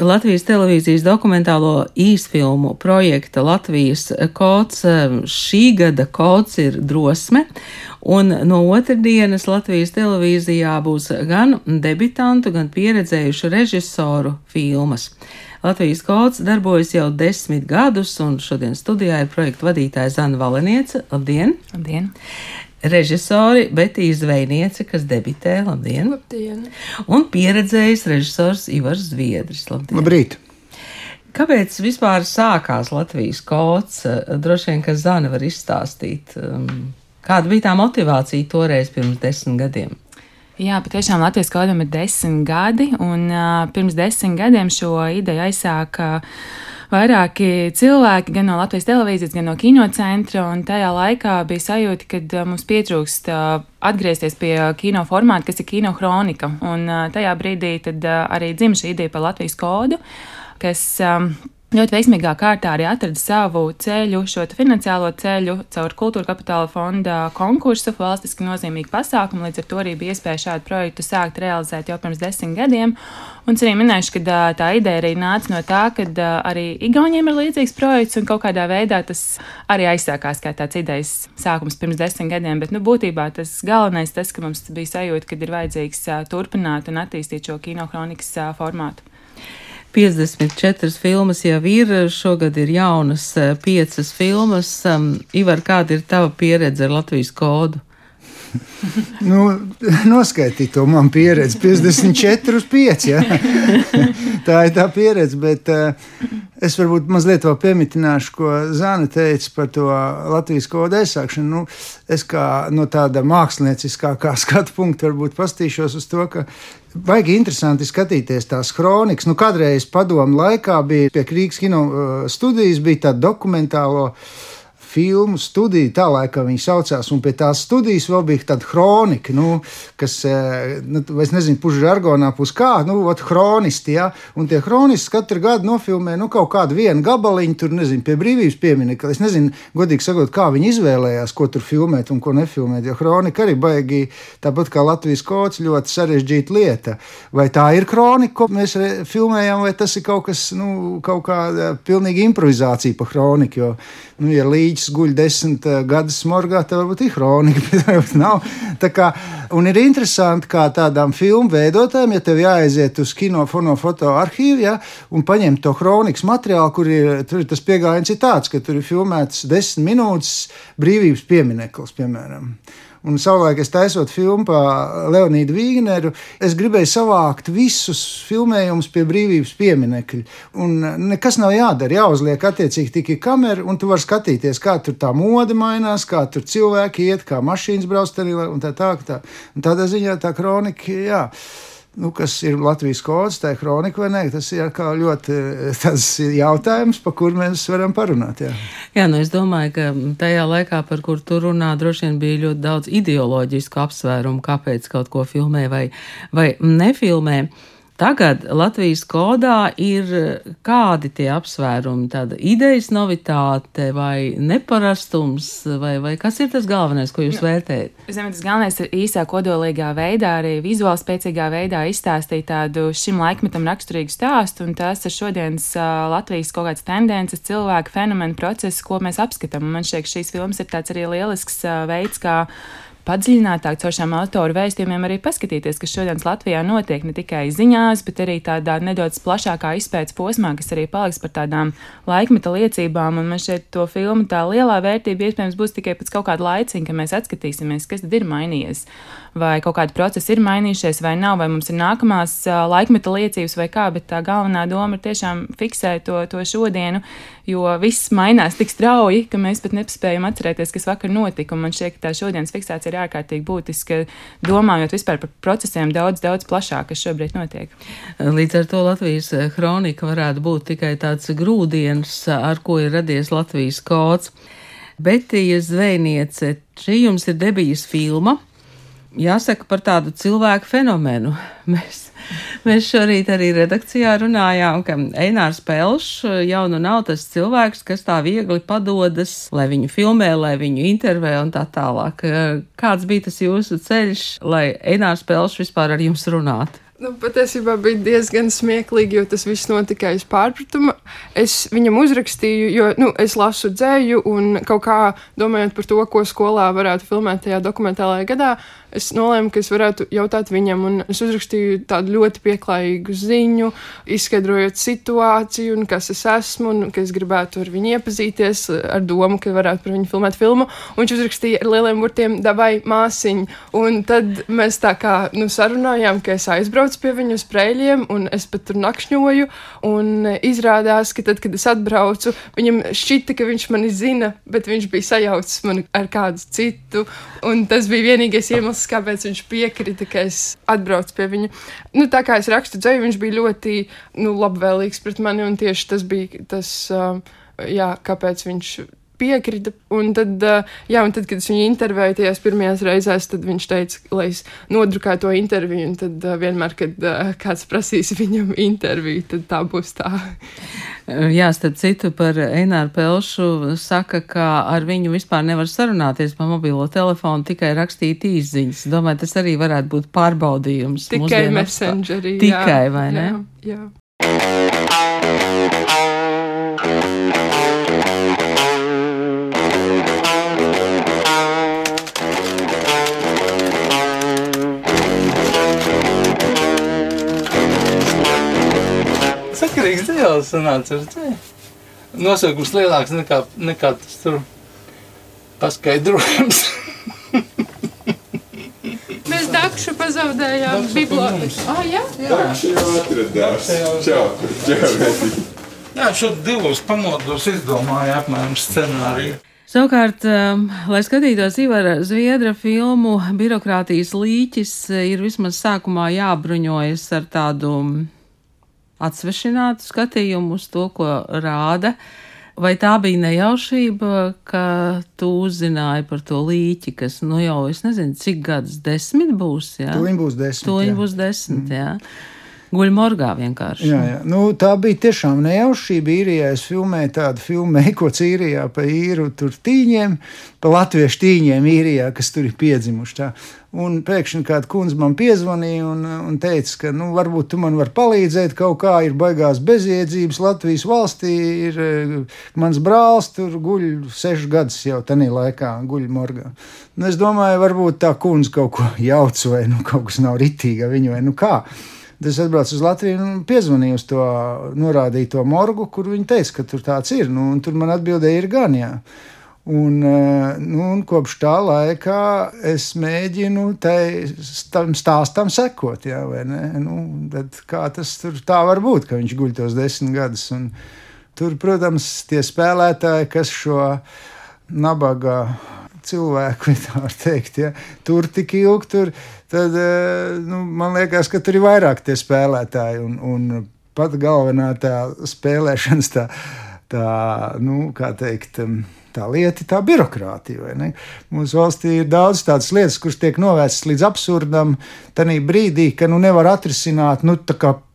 Latvijas televīzijas dokumentālo īsfilmu projekta Latvijas kods. Šī gada kods ir drosme, un no otrdienas Latvijas televīzijā būs gan debitantu, gan pieredzējušu režisoru filmas. Latvijas kods darbojas jau desmit gadus, un šodien studijā ir projekta vadītāja Zana Valeniece. Labdien! Labdien! Režisori Betija Zvejniece, kas debitē Labdien! Labdien. Un pieredzējis režisors Ivars Zviedris. Labdien! Labrīt! Kāpēc vispār sākās Latvijas kods? Droši vien, ka Zana var izstāstīt, um, kāda bija tā motivācija toreiz pirms desmit gadiem. Jā, patiešām Latvijas kodam ir desmit gadi, un uh, pirms desmit gadiem šo ideju aizsāka uh, vairāki cilvēki, gan no Latvijas televīzijas, gan no kinocentra, un tajā laikā bija sajūta, ka uh, mums pietrūkst uh, atgriezties pie kino formāta, kas ir kino kronika, un uh, tajā brīdī tad arī dzimta šī ideja par Latvijas kodu, kas um, ļoti veiksmīgā kārtā arī atrada savu ceļu, šo finansiālo ceļu caur kultūra kapitāla fonda konkursu, valstiski nozīmīgu pasākumu. Līdz ar to arī bija iespēja šādu projektu sākt realizēt jau pirms desmit gadiem. Un es arī minēšu, ka tā ideja arī nāca no tā, ka arī Igauniem ir līdzīgs projekts, un kaut kādā veidā tas arī aizsākās kā tāds idejas sākums pirms desmit gadiem. Bet, nu, būtībā tas galvenais tas, ka mums bija sajūta, ka ir vajadzīgs turpināt un attīstīt šo kinokronikas formātu. 54 filmas jau ir, šogad ir jaunas eh, piecas filmas. Ivar, kāda ir tava pieredze ar Latvijas kodu? nu, noskaidrot to man pieredzi, 54 uz 5. Ja? tā ir tā pieredze, bet uh, es varbūt mazliet vēl piemitināšu, ko Zana teica par to Latvijas kodu aizsākšanu. Nu, es kā no tāda mākslinieckā skatu punkta varbūt pastīšos uz to, ka Baigi interesanti skatīties tās kronikas. Nu, kādreiz padomu laikā bija pie Krīgas kino uh, studijas, bija tāda dokumentāla filmu studiju, tā laikā viņi saucās, un pie tās studijas vēl bija tāda kronika, nu, kas, eh, nu, es nezinu, pušu žargonā, pus kā, nu, ot, kronisti, ja, un tie kronisti katru gadu nofilmē, nu, kaut kādu vienu gabaliņu, tur, nezinu, pie brīvības pieminekļa. Es nezinu, godīgi sakot, kā viņi izvēlējās, ko tur filmēt un ko nefilmēt, jo kronika arī baigi, tāpat kā Latvijas kods, ļoti sarežģīta lieta. Vai tā ir kronika, ko mēs filmējam, vai tas ir kaut kas, nu, kaut kāda pilnīga improvizācija pa kroniku, jo, nu, ja līdz puisis guļ desmit uh, gadus smorgā, tad varbūt ir kronika, bet varbūt nav. Tā kā, un ir interesanti, kā tādām filmu veidotājiem, ja tev jāaiziet uz kino foto arhīvu, ja, un paņemt to kronikas materiālu, kur ir, ir tas pieejams, ir tāds, ka tur ir filmēts desmit minūtes brīvības piemineklis, piemēram. Un savulaik es taisot filmu par Leonīdu Vīgneru, es gribēju savākt visus filmējumus pie brīvības pieminekļa. Un nekas nav jādara, jāuzliek attiecīgi tikai kamera, un tu vari skatīties, kā tur tā mode mainās, kā tur cilvēki iet, kā mašīnas brauc un tā tā. tā. Un tādā ziņā tā kronika, jā nu, kas ir Latvijas kods, tā ir kronika vai nē, tas ir ļoti eh, tas jautājums, par kur mēs varam parunāt. Jā, jā nu es domāju, ka tajā laikā, par kur tu runā, droši vien bija ļoti daudz ideoloģisku apsvērumu, kāpēc kaut ko filmē vai, vai nefilmē. Tagad Latvijas kodā ir kādi tie apsvērumi, tāda idejas novitāte vai neparastums, vai, vai kas ir tas galvenais, ko jūs nu, vērtējat? Es domāju, tas galvenais ir īsā kodolīgā veidā, arī vizuāli spēcīgā veidā izstāstīt tādu šim laikmetam raksturīgu stāstu, un tas ir šodienas uh, Latvijas kaut kādas tendences, cilvēku fenomenu procesu, ko mēs apskatām. Man šķiet, šīs filmas ir tāds arī lielisks uh, veids, kā padziļinātāk caur šiem autoru vēstījumiem arī paskatīties, kas šodienas Latvijā notiek ne tikai ziņās, bet arī tādā nedaudz plašākā izpētes posmā, kas arī paliks par tādām laikmeta liecībām. Un man šeit to filmu tā lielā vērtība iespējams būs tikai pēc kaut kāda laiciņa, kad mēs atskatīsimies, kas tad ir mainījies. Vai kaut kādi procesi ir mainījušies, vai nav, vai mums ir nākamās laikmeta liecības, vai kā, bet tā galvenā doma ir tiešām fiksēt to, to šodienu, jo viss mainās tik strauji, ka mēs pat nespējam atcerēties, kas vakar notika. Man šķiet, ka tā šodienas fiksācija ir ārkārtīgi būtiska, domājot vispār par procesiem daudz, daudz plašāk, kas šobrīd notiek. Līdz ar to Latvijas kronika varētu būt tikai tāds grūdienis, ar ko ir radies Latvijas kods. Betija Zvejniece, šī jums ir debijas filma jāsaka par tādu cilvēku fenomenu. Mēs, mēs šorīt arī redakcijā runājām, ka Einārs Pelšs jau nu nav tas cilvēks, kas tā viegli padodas, lai viņu filmē, lai viņu intervē un tā tālāk. Kāds bija tas jūsu ceļš, lai Einārs Pelšs vispār ar jums runātu? Nu, patiesībā bija diezgan smieklīgi, jo tas viss notika aiz pārpratuma. Es viņam uzrakstīju, jo nu, es lasu dzēju, un kaut kā domājot par to, ko skolā varētu filmēt tajā dokumentālajā gadā, es nolēmu, ka es varētu jautāt viņam, un es uzrakstīju tādu ļoti pieklājīgu ziņu, izskaidrojot situāciju, un kas es esmu, un ka es gribētu ar viņu iepazīties, ar domu, ka varētu par viņu filmēt filmu. Un viņš uzrakstīja ar lieliem burtiem, dabai māsiņu. Un tad mēs tā kā nu, sarunājām, ka es aizbraucu pie viņu uz prēļiem, un es pat tur nakšņoju. Un izrādās, ka tad, kad es atbraucu, viņam šķita, ka viņš mani zina, bet viņš bija sajaucis mani ar kādu citu. Un tas bija vienīgais iemesls, iemesls, kāpēc viņš piekrita, ka es atbraucu pie viņa. Nu, tā kā es rakstu dzēju, viņš bija ļoti nu, labvēlīgs pret mani, un tieši tas bija tas, uh, jā, kāpēc viņš piekrita. Un tad, jā, un tad, kad es viņu intervēju tajās pirmajās reizēs, tad viņš teica, lai es nodrukāju to interviju. Tad vienmēr, kad kāds prasīs viņam interviju, tad tā būs tā. Jā, starp citu, par Eināru Pelšu saka, ka ar viņu vispār nevar sarunāties pa mobilo telefonu, tikai rakstīt īziņas. Domāju, tas arī varētu būt pārbaudījums. Tikai messengerī. Tikai, jā, vai ne? Jā. jā. Sakarīgs dzīvs sanāca ar dzēju. Nosaukums lielāks nekā, nekā tas tur paskaidrojums. Mēs dakšu pazaudējām bibliotēku. Ah, jā? Jā, dakšu jau atradās. Čau, čau. Jā, šo divos pamodos izdomāju apmēram scenāriju. Savukārt, um, lai skatītos Ivara Zviedra filmu, birokrātijas līķis ir vismaz sākumā jābruņojas ar tādu atsvešinātu skatījumu uz to, ko rāda. Vai tā bija nejaušība, ka tu uzzināji par to līķi, kas, nu jau, es nezinu, cik gadus desmit būs, jā? Tūliņ būs desmit. Tūliņ būs desmit, mm. jā guļ morgā vienkārši. Jā, jā. Nu, tā bija tiešām nejaušība. Īrijā es filmēju tādu filmu, Eikots īrijā pa īru tur tīņiem, pa latviešu tīņiem īrijā, kas tur ir piedzimuši. Tā. Un pēkšņi kāda kundze man piezvanīja un, un teica, ka nu, varbūt tu man vari palīdzēt. Kaut kā ir baigās bezjēdzības Latvijas valstī. Ir eh, mans brālis, tur guļ sešus gadus jau tajā laikā, guļ morgā. Nu, es domāju, varbūt tā kundze kaut ko jauc vai nu, kaut kas nav ritīgi ar viņu vai nu kā. Tad es atbraucu uz Latviju un piezvanīju uz to norādīto morgu, kur viņi teica, ka tur tāds ir. Nu, tur man atbildēja, ir gan jā. Un, eh, nu, un kopš tā laika es mēģinu tam stāstam sekot. Jā, nu, kā tas tur tā var būt, ka viņš guļ tos desmit gadus? Un tur, protams, tie spēlētāji, kas šo nabaga cilvēku, tā teikt, ja, tur tik ilgi, tur, tad eh, nu, man liekas, ka tur ir vairāk tie spēlētāji. Un, un pat galvenā tā spēlēšanas, tā, tā nu, kā teikt, tā lieta ir tā birokrātija. Mūsu valstī ir daudz tādas lietas, kuras tiek novērstas līdz absurdam, tādā brīdī, ka nu, nevar atrisināt nu,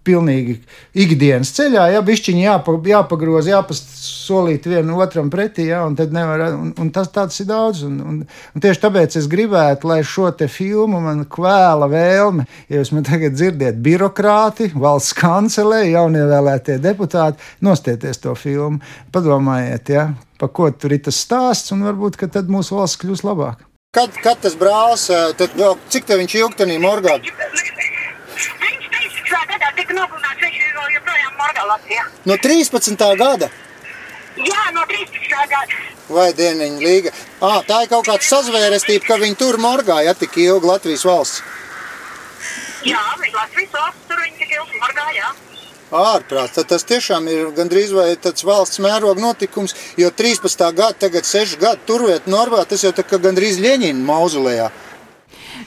pilnīgi ikdienas ceļā, ja bišķiņi jāpa, jāpagroza, jāpasolīt vienam otram pretī, ja, un nevar, un, un tas tāds ir daudz, un, un, un tieši tāpēc es gribētu, lai šo te filmu man kvēla vēlme, ja jūs man tagad dzirdiet birokrāti, valsts kancelē, jaunievēlētie deputāti, nostieties to filmu, padomājiet, ja, pa ko tur ir tas stāsts, un varbūt, ka tad mūsu valsts kļūs labāk. Kad, kad tas brālis, eh, tad cik te viņš ilgtenī morgā? Tika nogalināts, viņš ir joprojām morgā Latvijā. No 13. gada? Jā, no 13. gada. Vai dieniņa līga? À, tā ir kaut kāda sazvērestība, ka viņi tur morgā, ja tik ilgi Latvijas valsts. Jā, viņi Latvijas valsts tur viņi tik ilgi morgā, jā. Ārprāt, tad tas tiešām ir gandrīz vai tāds valsts mēroga notikums, jo 13. gada, tagad 6 gadu turviet Norvā, tas jau tā kā gandrīz Ļeņina mauzulējā.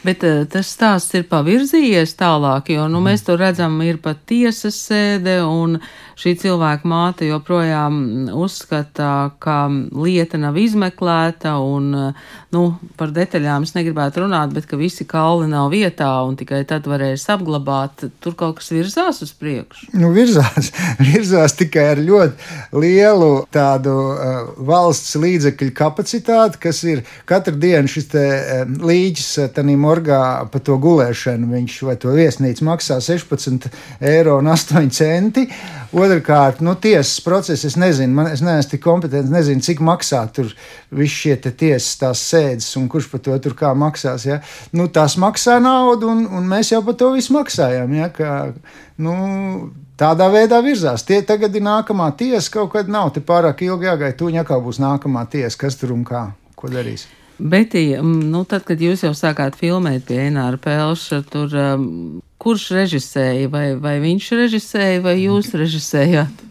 Bet uh, tas stāsts ir pavirzījies tālāk, jo nu, mēs to redzam, ir pat tiesas sēde, un šī cilvēka māte joprojām uzskata, ka lieta nav izmeklēta, un nu, par detaļām es negribētu runāt, bet ka visi kauli nav vietā, un tikai tad varēs apglabāt. Tur kaut kas virzās uz priekšu. Nu, virzās, virzās tikai ar ļoti lielu tādu uh, valsts līdzekļu kapacitāti, kas ir katru dienu šis te, uh, tanīm Norgā par to gulēšanu. Viņš vai to viesnīcu maksā 16 eiro un 8 centi. Otrakārt, nu, tiesas process, es nezinu, man, es neesmu tik kompetents, nezinu, cik maksā tur viss šie tiesas tās sēdes un kurš par to tur kā maksās. Ja? Nu, tās maksā naudu un, un mēs jau par to visu maksājam. Ja? Kā, nu, Tādā veidā virzās. Tie tagad ir nākamā tiesa, kaut kad nav te pārāk ilgi jāgaida. Tūņā kā būs nākamā tiesa, kas tur un kā, ko darīs. Betī, nu, tad, kad jūs jau sākāt filmēt pie Enāra Pelša, tur um, kurš režisēja, vai, vai viņš režisēja, vai jūs režisējāt?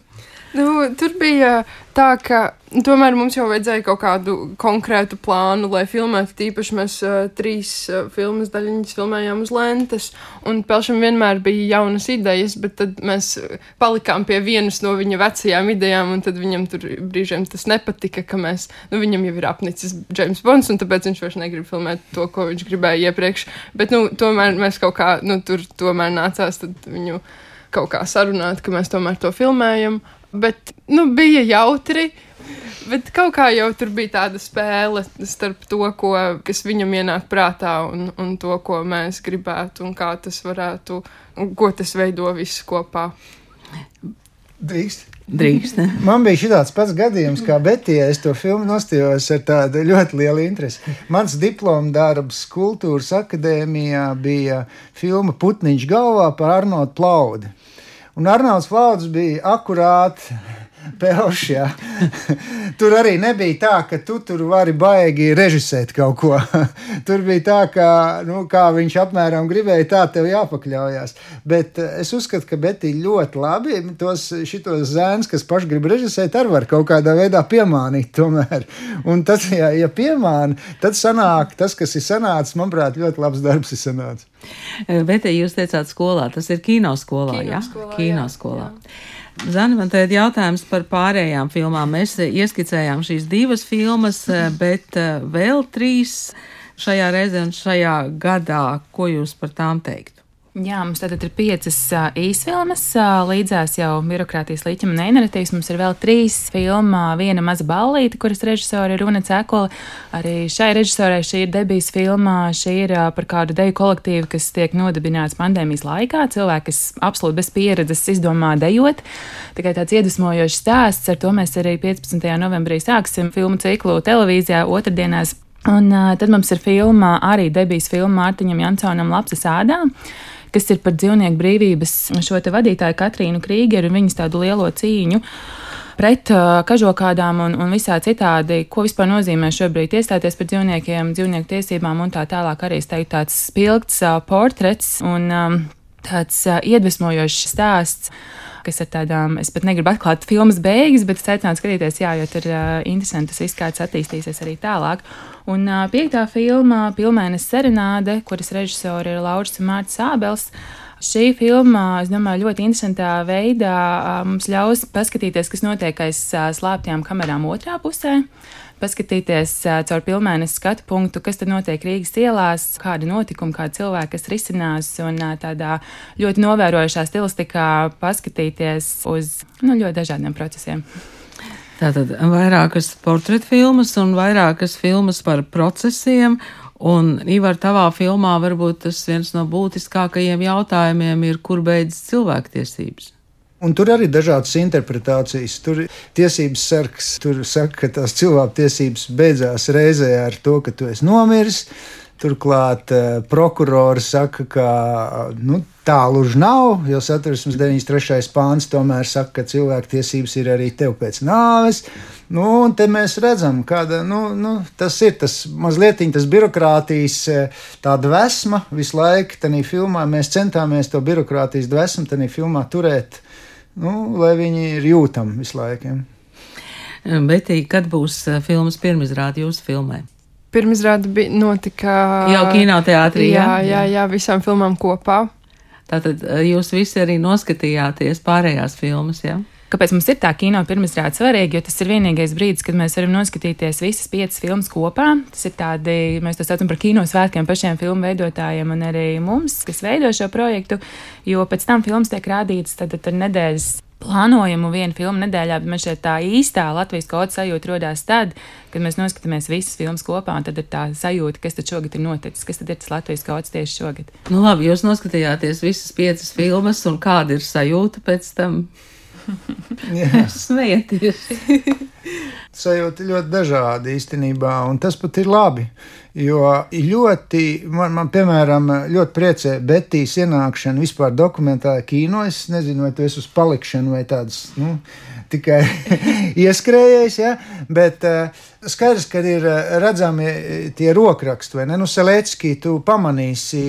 Nu, tur bija tā, ka tomēr mums jau vajadzēja kaut kādu konkrētu plānu, lai filmētu. Tīpaši mēs uh, trīs uh, filmas daļiņas filmējām uz lentes, un Pelšam vienmēr bija jaunas idejas, bet tad mēs palikām pie vienas no viņa vecajām idejām, un tad viņam tur brīžiem tas nepatika, ka mēs, nu, viņam jau ir apnicis James Bonds, un tāpēc viņš vairs negrib filmēt to, ko viņš gribēja iepriekš. Bet, nu, tomēr mēs kaut kā, nu, tur tomēr nācās viņu kaut kā sarunāt, ka mēs tomēr to filmējam. Bet nu, bija jautri. Bet kaut kā jau tur bija tāda spēle starp to, ko, kas viņam ienāk prātā, un, un to, ko mēs gribētu, un kā tas varētu, un ko tas veido visu kopā. Drīkst. Drīkst. Ne? Man bija šāds pats gadījums, kā Betija. Es to filmu nostājos ar tādu ļoti lielu interesi. Mans diploma darbs Kultūras akadēmijā bija filma Putniņš galvā par Arnoldu Plaudi. Un Arnolds Flauds bija akurāti Pelš, jā. tur arī nebija tā, ka tu tur vari baigi režisēt kaut ko. tur bija tā, ka, nu, kā viņš apmēram gribēja, tā tev jāpakļaujas. Bet eh, es uzskatu, ka Betī ļoti labi tos zēns, kas paši grib režisēt, arī var kaut kādā veidā piemānīt tomēr. Un tad, ja, ja piemāna, tad sanāk tas, kas ir sanācis, manuprāt, ļoti labs darbs ir sanācis. Bet jūs teicāt skolā, tas ir kino skolā, Kino jā? skolā, Kino jā. Zani, man te ir jautājums par pārējām filmām. Mēs ieskicējām šīs divas filmas, bet eh, vēl trīs šajā reizē un šajā gadā. Ko jūs par tām teiktu? Jā, mums tātad ir piecas uh, īsfilmas, uh, līdzās jau birokrātijas līķim un neinaratīvs. Mums ir vēl trīs filma, viena maza ballīte, kuras režisori ir Runa Cēkola. Arī šai režisorai šī ir debijas filma, šī ir uh, par kādu deju kolektīvu, kas tiek nodibināts pandēmijas laikā. Cilvēki, kas absolūti bez pieredzes izdomā dejot. Tikai tāds iedvesmojošs stāsts, ar to mēs arī 15. novembrī sāksim filmu ciklu televīzijā otrdienās. Un uh, tad mums ir filma, arī debijas filma Mārtiņam Jansonam Lapsas ādām kas ir par dzīvnieku brīvības šo te vadītāju Katrīnu Krīgeru un viņas tādu lielo cīņu pret uh, kažokādām un, un visā citādi, ko vispār nozīmē šobrīd iestāties par dzīvniekiem, dzīvnieku tiesībām un tā tālāk arī teikt, tāds spilgts uh, portrets un um, tāds uh, iedvesmojošs stāsts kas ir tādām, es pat negribu atklāt filmas beigas, bet es aicinātu skatīties, jā, jo tur uh, interesanti tas viss, kā tas attīstīsies arī tālāk. Un uh, piektā filma, Pilmēnes serenāde, kuras režisori ir Lauris un Mārcis Ābels. Šī filma, es domāju, ļoti interesantā veidā mums ļaus paskatīties, kas notiek aiz slēptajām kamerām otrā pusē paskatīties caur pilnēnes skatu punktu, kas tad notiek Rīgas ielās, kāda notikuma, kāda cilvēka, kas risinās, un tādā ļoti novērojušā stilistikā paskatīties uz nu, ļoti dažādiem procesiem. Tātad vairākas portretu filmas un vairākas filmas par procesiem. Un, Ivar, tavā filmā varbūt tas viens no būtiskākajiem jautājumiem ir, kur beidzas cilvēktiesības. Un tur arī ir dažādas interpretācijas. Tur tiesības sargs tur saka, ka tās cilvēktiesības beidzās reizē ar to, ka tu esi nomiris. Turklāt uh, prokurori saka, ka nu, tālu už nav, jo satversmes 93. pāns tomēr saka, ka cilvēktiesības ir arī tev pēc nāves. Nu, un te mēs redzam, kāda nu, nu, tas ir. Tas mazliet tas birokrātijas eh, tāda vesma visu laiku. Tajā filmā mēs centāmies to birokrātijas dvēsmu tajā filmā turēt nu, lai viņi ir jūtami visu laiku. Ja. Betī, kad būs eh, filmas pirmizrāde jūsu filmai? Pirmizrāde bija notika jau kinoteātrī. Jā, jā, jā, jā, visām filmām kopā. Tātad eh, jūs visi arī noskatījāties pārējās filmas, jā? Ja? Kāpēc mums ir tā kino pirmizrāde svarīga? Jo tas ir vienīgais brīdis, kad mēs varam noskatīties visas piecas filmas kopā. Tas ir tādi, mēs to saucam par kino svētkiem pašiem filmu veidotājiem un arī mums, kas veido šo projektu. Jo pēc tam filmas tiek rādītas tad, tad nedēļas plānojumu vienu filmu nedēļā, bet man šeit tā īstā Latvijas kodas sajūta radās tad, kad mēs noskatāmies visas filmas kopā, un tad ir tā sajūta, kas tad šogad ir noticis, kas tad ir tas Latvijas kods tieši šogad. Nu, labi, jūs noskatījāties visas piecas filmas, un kāda ir sajūta pēc tam? Smieties! sajūta ļoti dažāda īstenībā, un tas pat ir labi. Jo ļoti, man, man piemēram, ļoti priecē Betijas ienākšana vispār dokumentālajā kino. Es nezinu, vai tu esi uz palikšanu vai tādas, nu, tikai ieskrējējis, ja? bet uh, skaidrs, ka ir redzami tie rokraksti, vai ne? Nu, Selecki, tu pamanīsi,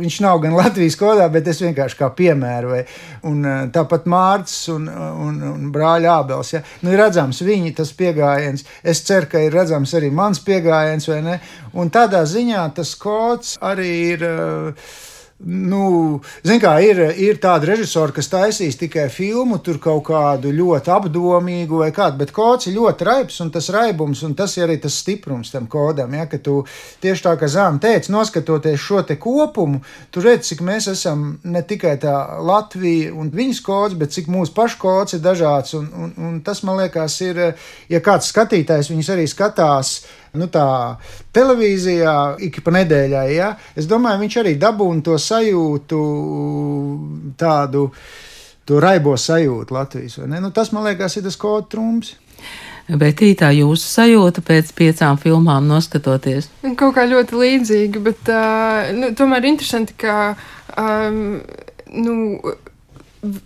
viņš nav gan Latvijas kodā, bet es vienkārši kā piemēru, vai un, tāpat Mārcis un, un, un brāļa Ābels, ja? Nu, ir redzams viņi tas piegājiens, es ceru, ka ir redzams arī mans piegājiens, vai ne? Un tādā ziņā tas kods arī ir. Uh, Nu, kā, ir, ir tādi režisori, kas taisīs tikai filmu, tur kaut kādu ļoti apdomīgu vai kādu, bet kods ir ļoti raibs, un tas raibums, un tas ir arī tas stiprums tam kodam. Ja, ka tu tieši tā kā Zāna teica, noskatoties šo te kopumu, tu redz, cik mēs esam ne tikai tā Latvija un viņas kods, bet cik mūsu pašu kods ir dažāds, un, un, un tas, man liekas, ir, ja kāds skatītājs viņus arī skatās, nu, tā televīzijā ik pa nedēļai. Ja? Es domāju, viņš arī dabūna to sajūtu, tādu to raibo sajūtu Latvijas. Nu, tas, man liekas, ir tas kaut trumps. Bet tā jūsu sajūta pēc piecām filmām noskatoties? Kaut kā ļoti līdzīga, bet uh, nu, tomēr interesanti, ka um, nu,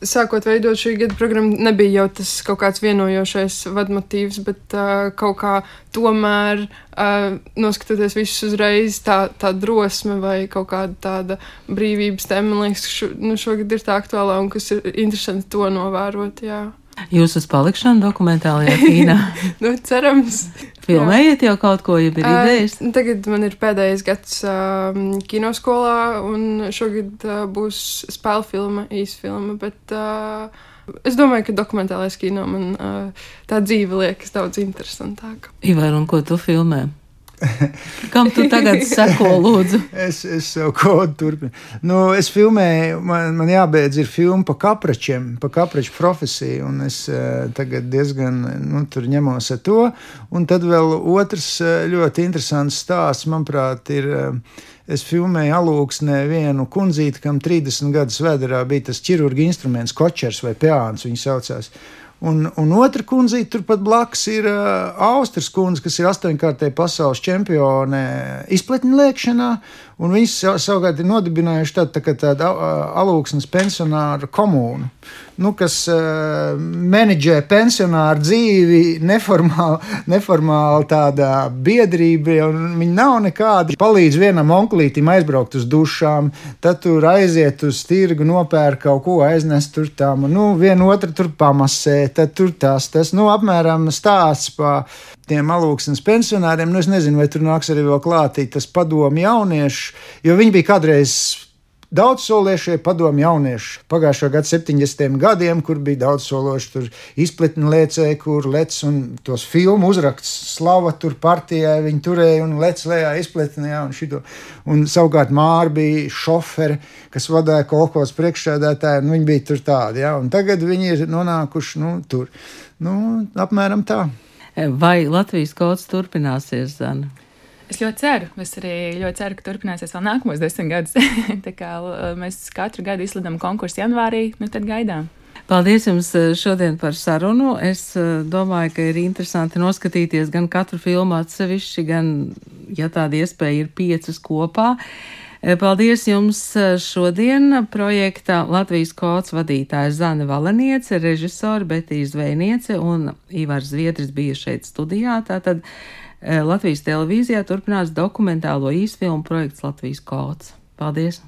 sākot veidot šī gada programmu, nebija jau tas kaut kāds vienojošais vadmotīvs, bet uh, kaut kā tomēr, uh, noskatoties visus uzreiz, tā, tā drosme vai kaut kāda tāda brīvības tēma, man liekas, šo, nu, šogad ir tā aktuālā un kas ir interesanti to novērot. Jā. Jūs uz palikšanu dokumentālajā kīnā? nu, cerams. Filmējiet jau kaut ko, ja ir idejas? Uh, tagad man ir pēdējais gads uh, kinoskolā, un šogad uh, būs spēļu filma, īsfilma, bet uh, es domāju, ka dokumentālais kino man uh, tā dzīve liekas daudz interesantāka. Ivar, un ko tu filmē? Kam tu tagad seko, lūdzu? es, es savu kodu turpinu. Nu, es filmēju, man, man jābeidz ir filma pa kapračiem, pa kapraču profesiju, un es uh, tagad diezgan, nu, tur ņemos ar to. Un tad vēl otrs uh, ļoti interesants stāsts, manuprāt, ir. Uh, Es filmēju alūksnē vienu kundzīti, kam 30 gadus vēdā bija tas ķirurģa instruments, kočers vai pēāns, viņa saucās. Un, un otra kundzīte turpat blakus ir uh, Austrijas kundze, kas ir astoņkārtēji pasaules čempione izpletņu lēkšanā. Viņas savukārt ir nodibinājuši tādu tā tādu alūksnes pensionāru komūnu, nu, kas uh, menedžē pensionāru dzīvi neformāli, neformāli tādā biedrībā. Viņi nav nekādi. Palīdz vienam onklītim aizbraukt uz dušām, tad tur aiziet uz tirgu, nopērk kaut ko, aiznest tur un nu, vienu otru tur pamasē tad tur tas, tas nu, apmēram stāsts par tiem alūksnes pensionāriem. Nu, es nezinu, vai tur nāks arī vēl klātīt tas padomu jauniešu, jo viņi bija kādreiz daudz sološie padomu jaunieši. Pagājušā gada 70. gadiem, kur bija daudz sološi, tur izpletni liecēja, kur lec un tos filmu uzraksts slava tur partijai, viņi turēja un lec lejā izpletnē un šito. Un savukārt Māra bija šoferi, kas vadīja kolekos priekšsēdētāju, un viņi bija tur tādi, ja, un tagad viņi ir nonākuši, nu, tur, nu, apmēram tā. Vai Latvijas kods turpināsies, Zana? Es ļoti ceru. Es arī ļoti ceru, ka turpināsies vēl nākamos desmit gadus. Kā mēs katru gadu izsludinām konkursu janvārī, nu tad gaidām. Paldies jums šodien par sarunu. Es domāju, ka ir interesanti noskatīties gan katru filmu atsevišķi, gan, ja tāda iespēja ir piecas kopā. Paldies jums šodien projekta Latvijas kods vadītāja Zana Valeniece, režisori Betija Zvejniece un Ivars Zviedris bija šeit studijā. Tātad Eh, Latvijas televīzijā turpinās dokumentālo īsfilmu projekts Latvijas kods. Paldies!